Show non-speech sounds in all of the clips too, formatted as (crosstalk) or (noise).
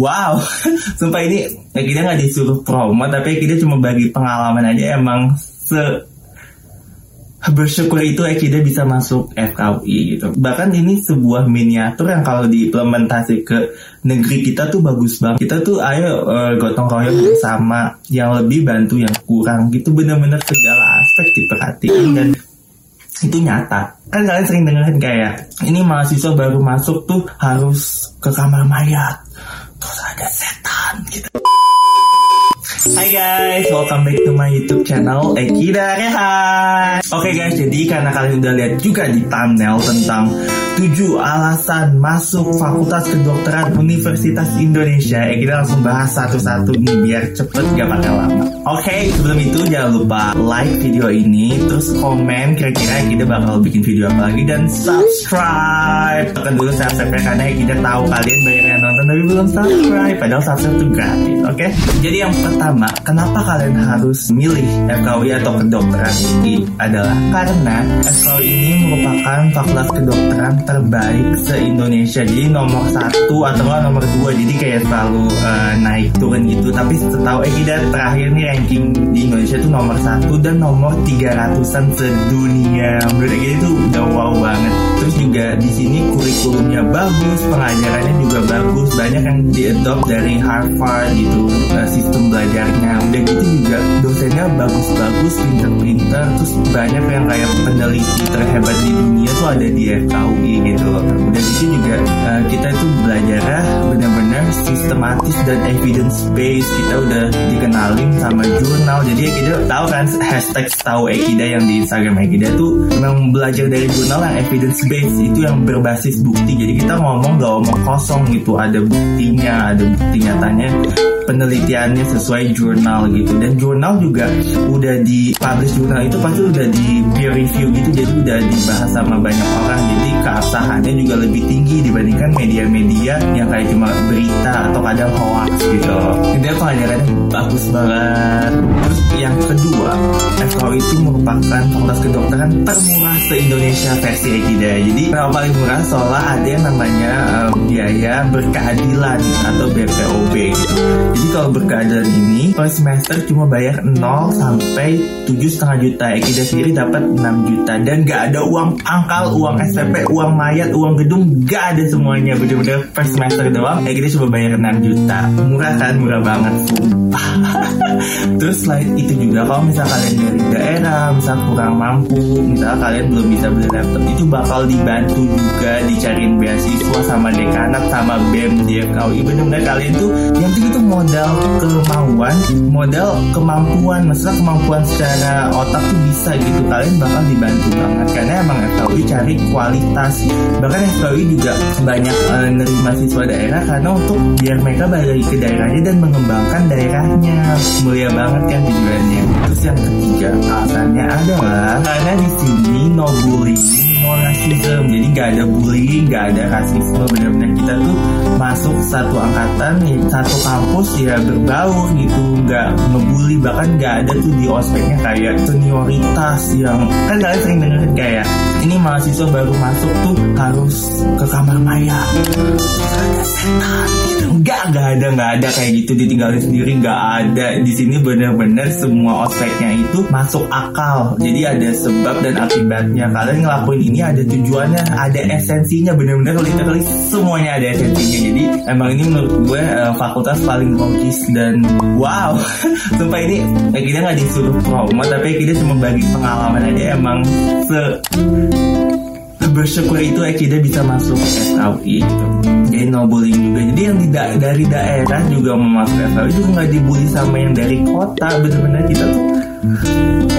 Wow, (laughs) sumpah ini ya kita nggak disuruh promo tapi kita cuma bagi pengalaman aja emang se bersyukur itu Ekida bisa masuk FKUI gitu. Bahkan ini sebuah miniatur yang kalau diimplementasi ke negeri kita tuh bagus banget. Kita tuh ayo uh, gotong royong bersama yang lebih bantu yang kurang gitu bener-bener segala aspek diperhatiin dan itu nyata. Kan kalian sering dengerin kayak ini mahasiswa baru masuk tuh harus ke kamar mayat. Terus ada setan gitu. Hai guys, welcome back to my YouTube channel Ekida Rehat. Oke okay guys, jadi karena kalian udah lihat juga di thumbnail tentang 7 alasan masuk Fakultas Kedokteran Universitas Indonesia, Ekida langsung bahas satu-satu nih biar cepet gak pakai lama. Oke, okay, sebelum itu jangan lupa like video ini, terus komen kira-kira Ekida bakal bikin video apa lagi dan subscribe. Tekan dulu subscribe karena Ekida tahu kalian banyak tapi belum subscribe, padahal subscribe itu gratis. Oke, okay? jadi yang pertama kenapa kalian harus milih FKUI atau kedokteran ini adalah karena FKUI ini merupakan fakultas kedokteran terbaik se-Indonesia. Jadi nomor satu atau nomor dua, jadi kayak selalu uh, naik turun gitu. Tapi setahu Ekida terakhir nih ranking di Indonesia itu nomor satu dan nomor 300-an sedunia. Menurut Ekida itu udah wow banget. Terus juga di sini kurikulumnya bagus, pengajarannya juga bagus, banyak yang diadopt dari Harvard gitu, uh, sistem belajar belajarnya. Udah gitu juga dosennya bagus-bagus pinter-pinter terus banyak yang kayak peneliti terhebat di dunia tuh ada di FKUI gitu loh. Udah gitu juga uh, kita itu belajar benar-benar sistematis dan evidence based kita udah dikenalin sama jurnal. Jadi kita tahu kan hashtag tahu Ekida yang di Instagram Ekida tuh memang belajar dari jurnal yang evidence based itu yang berbasis bukti. Jadi kita ngomong gak omong kosong gitu. Ada buktinya ada bukti nyatanya penelitiannya sesuai jurnal gitu. Dan jurnal juga udah di publish jurnal itu pasti udah di peer review gitu. Jadi udah dibahas sama banyak orang. Jadi keabsahannya juga lebih tinggi dibandingkan media-media yang kayak cuma berita atau kadang hoax gitu. Jadi pengajarannya bagus banget. Terus yang kedua FKU itu merupakan fakultas kedokteran termurah se-Indonesia versi Ekida jadi yang paling murah soalnya ada yang namanya um, biaya berkeadilan atau BPOB gitu jadi kalau berkeadilan ini per semester cuma bayar 0 sampai tujuh setengah juta. Ekida sendiri dapat 6 juta dan gak ada uang angkal, uang SPP, uang mayat, uang gedung, gak ada semuanya. Bener-bener per semester doang. Ekida cuma bayar 6 juta. Murah kan? Murah banget. (laughs) Terus selain itu juga kalau misal kalian dari daerah, misal kurang mampu, misal kalian belum bisa beli laptop, itu bakal dibantu juga dicariin beasiswa sama dekanat sama BEM di FKUI. Bener-bener kalian tuh yang itu modal kemauan modal kemampuan maksudnya kemampuan secara otak tuh bisa gitu. Kalian bakal dibantu banget karena emang FKUI cari kualitas. Bahkan FKUI juga banyak uh, nerima siswa daerah karena untuk biar mereka balik ke daerahnya dan mengembangkan daerahnya. Mulia banget kan tujuannya. Terus yang ketiga alasannya adalah karena di sini no rasism jadi gak ada bullying gak ada rasisme. Benar-benar kita tuh masuk satu angkatan satu kampus ya berbaur gitu. Nggak ngebully bahkan nggak ada tuh di ospeknya kayak senioritas yang kan kalian sering dengerin kayak ini mahasiswa baru masuk tuh harus ke kamar mayat ada gitu nggak nggak ada nggak ada kayak gitu. Ditinggalin sendiri nggak ada. Di sini benar-benar semua ospeknya itu masuk akal. Jadi ada sebab dan akibatnya. Kalian ngelakuin ini ada tujuannya ada esensinya. Benar-benar literally semuanya ada esensinya. Jadi emang ini menurut gue uh, fakultas paling logis dan wow. (laughs) Sumpah ini ya kita nggak disuruh promo tapi kita cuma bagi pengalaman aja. Emang se bersyukur itu Ekida bisa masuk FKUI gitu. Jadi no bullying juga. Jadi yang tidak dari daerah juga mau masuk FKUI juga nggak dibully sama yang dari kota. Bener-bener kita tuh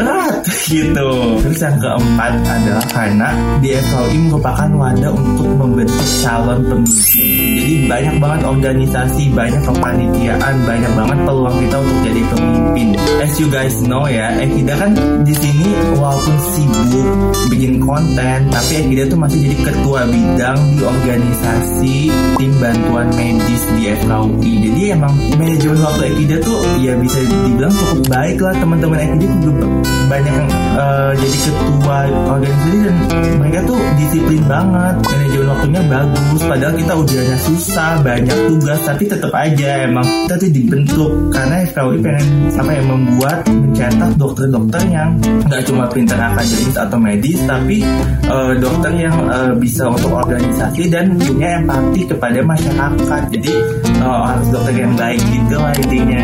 erat gitu. Terus yang keempat adalah karena di FKUI merupakan wadah untuk membentuk calon pemimpin jadi banyak banget organisasi banyak kepanitiaan banyak banget peluang kita untuk jadi pemimpin. As you guys know ya Ekida kan di sini walaupun sibuk bikin konten tapi Ekida tuh masih jadi ketua bidang di organisasi tim bantuan medis di FKUI jadi emang manajemen waktu Ekida tuh ya bisa dibilang cukup baik lah teman-teman Ekida juga banyak yang uh, jadi ketua organisasi dan mereka tuh disiplin banget manajemen waktunya bagus. Padahal kita ujiannya susah banyak tugas tapi tetap aja emang kita tuh dibentuk. Karena FKUI pengen apa ya membuat mencetak dokter-dokter yang nggak cuma pintar akademis atau medis tapi uh, dokter yang uh, bisa untuk organisasi dan punya empati kepada masyarakat. Jadi uh, harus dokter yang baik gitu lah intinya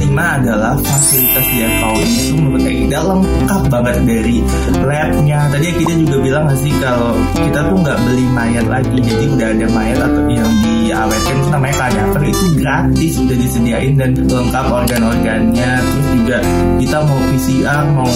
kelima adalah fasilitas di FKUI itu menurut Ida lengkap banget dari labnya. Tadi kita juga bilang nggak sih kalau kita tuh nggak beli mayat lagi jadi udah ada mayat atau yang diawetkan itu namanya kadaver itu gratis udah disediain dan lengkap organ-organnya. Terus juga kita mau PCR mau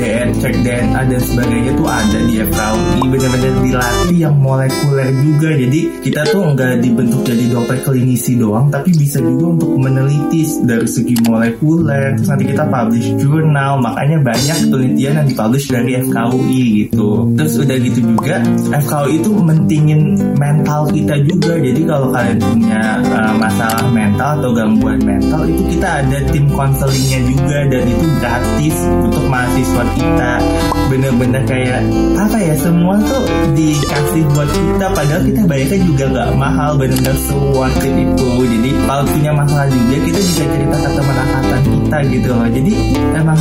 DNA cek DNA dan sebagainya tuh ada di FKUI benar-benar dilatih yang molekuler juga. Jadi kita tuh nggak dibentuk jadi dokter klinisi doang tapi bisa juga untuk meneliti dari segi molekuler. Terus nanti kita publish jurnal. Makanya banyak penelitian yang dipublish dari FKUI gitu. Terus udah gitu juga FKUI itu mentingin mental kita juga. Jadi kalau kalian punya uh, masalah mental atau gangguan mental itu kita ada tim konselingnya juga. Dan itu gratis untuk mahasiswa kita bener-bener kayak apa ya semua tuh dikasih buat kita. Padahal kita bayarnya juga gak mahal bener-bener seworth itu. Jadi kalau punya masalah juga kita bisa cerita ke teman angkatan kita gitu loh. Jadi emang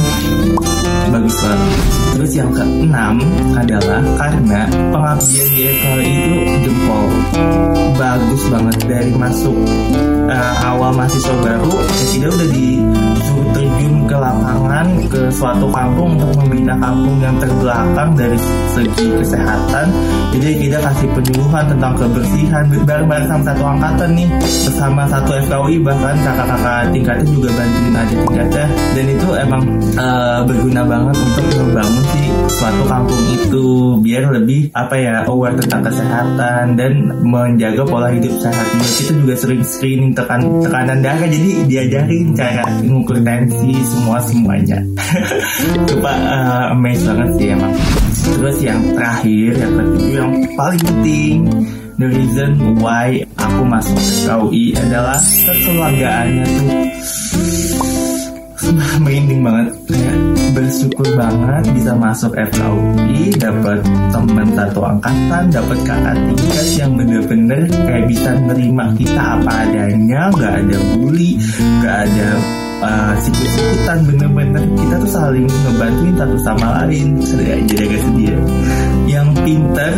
bagus banget. Terus yang keenam adalah karena pengabdian di itu jempol. Bagus banget dari masuk uh, awal mahasiswa baru kita udah disuruh terjun ke lapangan ke suatu kampung untuk membina kampung yang terbelakang dari segi kesehatan. Jadi kita kasih penyuluhan tentang kebersihan. Bareng-bareng sama satu angkatan nih bersama satu FKUI bahkan kakak-kakak tingkatnya juga bantuin aja tingkatnya. Dan itu emang uh, berguna banget untuk membangun sih suatu kampung itu biar lebih apa ya aware tentang kesehatan dan menjaga pola hidup sehat. Kita juga sering screening tekan tekanan darah jadi diajarin cara mengukur tensi semua semuanya (laughs) coba uh, amazed banget sih emang. Terus yang terakhir yang ketujuh yang paling penting the reason why aku masuk ke KUI adalah kekeluargaannya tuh (laughs) merinding banget. Kayak bersyukur banget bisa masuk FKUI dapat teman satu angkatan dapat kakak tingkat yang bener-bener kayak bisa menerima kita apa adanya nggak ada bully nggak ada uh, sikut-sikutan bener-bener kita tuh saling ngebantuin satu sama lain. Sedih aja jaga sedia yang pinter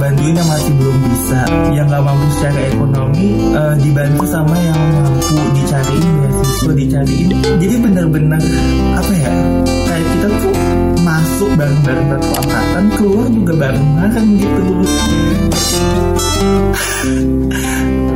bantuin yang masih belum bisa. Yang gak mampu secara ekonomi uh, dibantu sama yang mampu dicariin beasiswa dicariin. Jadi bener-bener apa ya kayak kita tuh masuk bareng-bareng satu angkatan keluar juga bareng-bareng gitu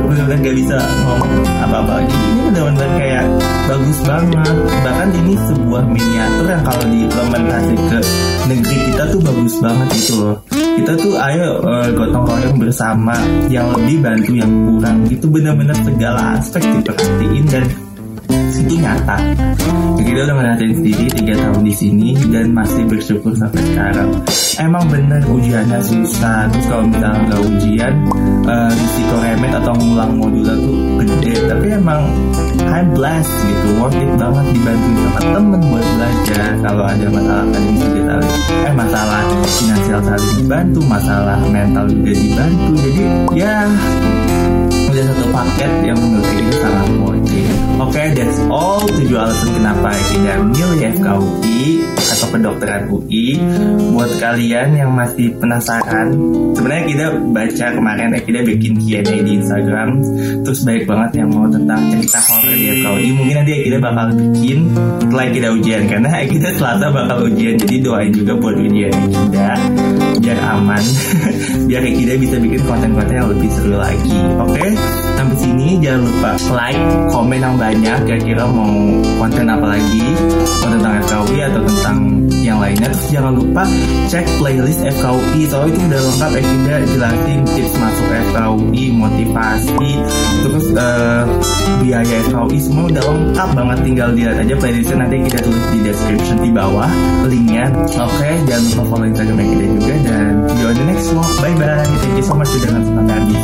benar-benar gak bisa ngomong apa-apa. Lagi ini benar-benar kayak bagus banget. Bahkan ini sebuah miniatur yang kalau diimplementasi ke negeri kita tuh bagus banget gitu loh. Kita tuh ayo uh, gotong royong bersama. Yang lebih bantu yang kurang itu benar-benar segala aspek diperhatiin dan itu nyata. Kita udah ngeliatin sendiri tiga tahun di sini dan masih bersyukur sampai sekarang. Emang bener ujiannya susah terus kalau misalnya nggak ujian uh, risiko remet atau ngulang modul tuh gede. Tapi emang I'm blessed gitu. Worth it banget dibantu sama temen buat belajar. Kalau ada masalah akademis juga saling eh masalah finansial saling dibantu masalah mental juga dibantu. Jadi ya udah satu paket yang menurut kita sangat worth oke okay, that's all tujuh alasan kenapa kita milih FKUI atau kedokteran UI buat kalian yang masih penasaran sebenarnya kita baca kemarin kita bikin Q&A di Instagram. Terus baik banget yang mau tentang cerita horor di FKUI mungkin nanti kita bakal bikin setelah kita ujian karena (laughs) kita selasa bakal ujian jadi doain juga buat ujian kita biar aman. (laughs) Biar kita bisa bikin konten-konten yang lebih seru lagi. Oke okay? sampai sini. Jangan lupa like komen yang banyak kira-kira mau konten apa lagi? Mau tentang FKUI atau tentang yang lainnya? Terus jangan lupa cek playlist FKUI soalnya itu udah lengkap Ekinda jelasin tips masuk FKUI motivasi terus uh, biaya FKUI semua udah lengkap banget tinggal dilihat aja playlistnya. Nanti kita tulis di description di bawah linknya. Oke okay, jangan lupa follow Instagram Ekinda juga dan see you on the next vlog. Bye bye thank you so much sudah nonton sampai habis